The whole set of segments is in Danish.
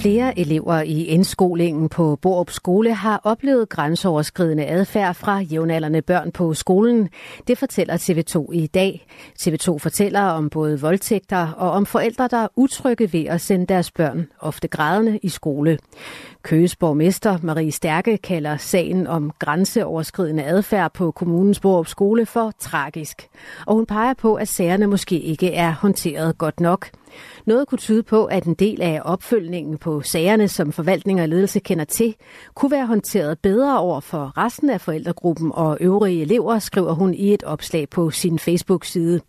Flere elever i indskolingen på Borup Skole har oplevet grænseoverskridende adfærd fra jævnaldrende børn på skolen. Det fortæller TV2 i dag. TV2 fortæller om både voldtægter og om forældre, der er utrygge ved at sende deres børn, ofte grædende, i skole. Køges borgmester Marie Stærke kalder sagen om grænseoverskridende adfærd på kommunens Borup Skole for tragisk. Og hun peger på, at sagerne måske ikke er håndteret godt nok. Noget kunne tyde på, at en del af opfølgningen på sagerne, som forvaltning og ledelse kender til, kunne være håndteret bedre over for resten af forældregruppen og øvrige elever, skriver hun i et opslag på sin Facebook-side.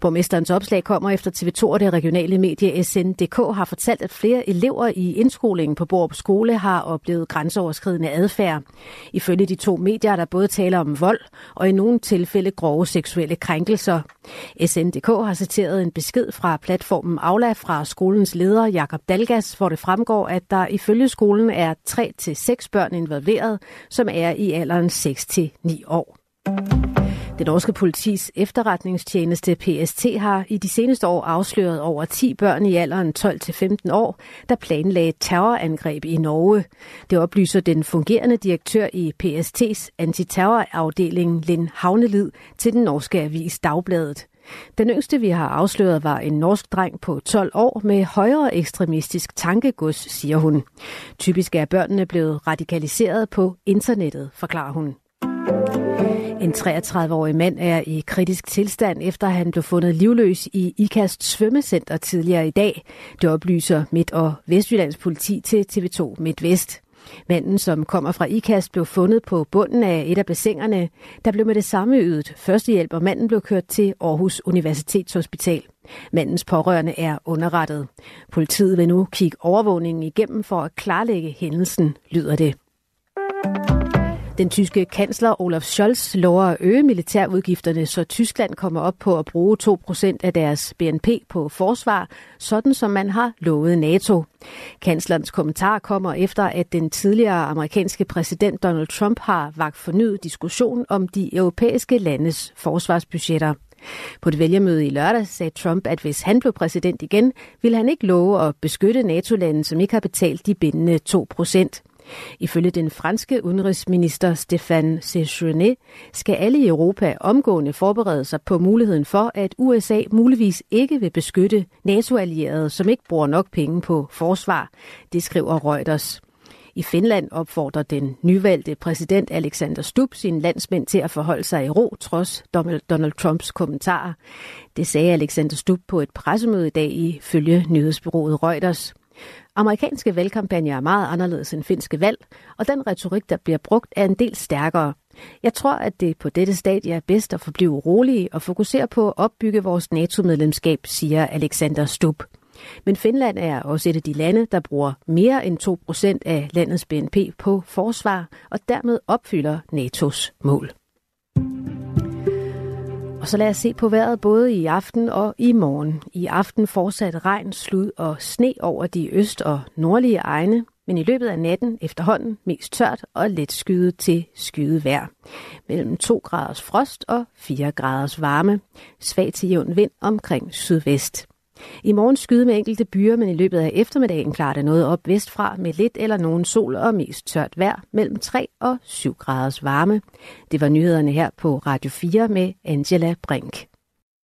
Borgmesterens opslag kommer efter TV2 og det regionale medie SNDK har fortalt, at flere elever i indskolingen på Borup Skole har oplevet grænseoverskridende adfærd. Ifølge de to medier er der både tale om vold og i nogle tilfælde grove seksuelle krænkelser. SNDK har citeret en besked fra platformen Aula fra skolens leder Jakob Dalgas, hvor det fremgår, at der ifølge skolen er 3-6 børn involveret, som er i alderen 6-9 år. Det norske politis efterretningstjeneste PST har i de seneste år afsløret over 10 børn i alderen 12-15 år, der planlagde terrorangreb i Norge. Det oplyser den fungerende direktør i PST's antiterrorafdeling Lind Havnelid til den norske avis Dagbladet. Den yngste, vi har afsløret, var en norsk dreng på 12 år med højere ekstremistisk tankegods, siger hun. Typisk er børnene blevet radikaliseret på internettet, forklarer hun. En 33-årig mand er i kritisk tilstand, efter han blev fundet livløs i IKAST svømmecenter tidligere i dag. Det oplyser Midt- og Vestjyllands politi til TV2 MidtVest. Manden, som kommer fra IKAST, blev fundet på bunden af et af bassinerne. Der blev med det samme ydet førstehjælp, og manden blev kørt til Aarhus Universitetshospital. Mandens pårørende er underrettet. Politiet vil nu kigge overvågningen igennem for at klarlægge hændelsen, lyder det. Den tyske kansler Olaf Scholz lover at øge militærudgifterne, så Tyskland kommer op på at bruge 2% af deres BNP på forsvar, sådan som man har lovet NATO. Kanslerens kommentar kommer efter, at den tidligere amerikanske præsident Donald Trump har vagt fornyet diskussion om de europæiske landes forsvarsbudgetter. På et vælgermøde i lørdag sagde Trump, at hvis han blev præsident igen, ville han ikke love at beskytte NATO-lande, som ikke har betalt de bindende 2 procent. Ifølge den franske udenrigsminister Stéphane Séjourné skal alle i Europa omgående forberede sig på muligheden for, at USA muligvis ikke vil beskytte NATO-allierede, som ikke bruger nok penge på forsvar. Det skriver Reuters. I Finland opfordrer den nyvalgte præsident Alexander Stubb sin landsmænd til at forholde sig i ro, trods Donald Trumps kommentarer. Det sagde Alexander Stubb på et pressemøde i dag ifølge nyhedsbyrået Reuters. Amerikanske valgkampagner er meget anderledes end finske valg, og den retorik, der bliver brugt, er en del stærkere. Jeg tror, at det på dette stadie er bedst at forblive rolige og fokusere på at opbygge vores NATO-medlemskab, siger Alexander Stubb. Men Finland er også et af de lande, der bruger mere end 2% af landets BNP på forsvar og dermed opfylder NATO's mål. Og så lad os se på vejret både i aften og i morgen. I aften fortsat regn, slud og sne over de øst- og nordlige egne, men i løbet af natten efterhånden mest tørt og let skyet til skyet vejr. Mellem 2 graders frost og 4 graders varme. Svag til jævn vind omkring sydvest. I morgen skyde med enkelte byer, men i løbet af eftermiddagen klarer det noget op vestfra med lidt eller nogen sol og mest tørt vejr mellem 3 og 7 graders varme. Det var nyhederne her på Radio 4 med Angela Brink.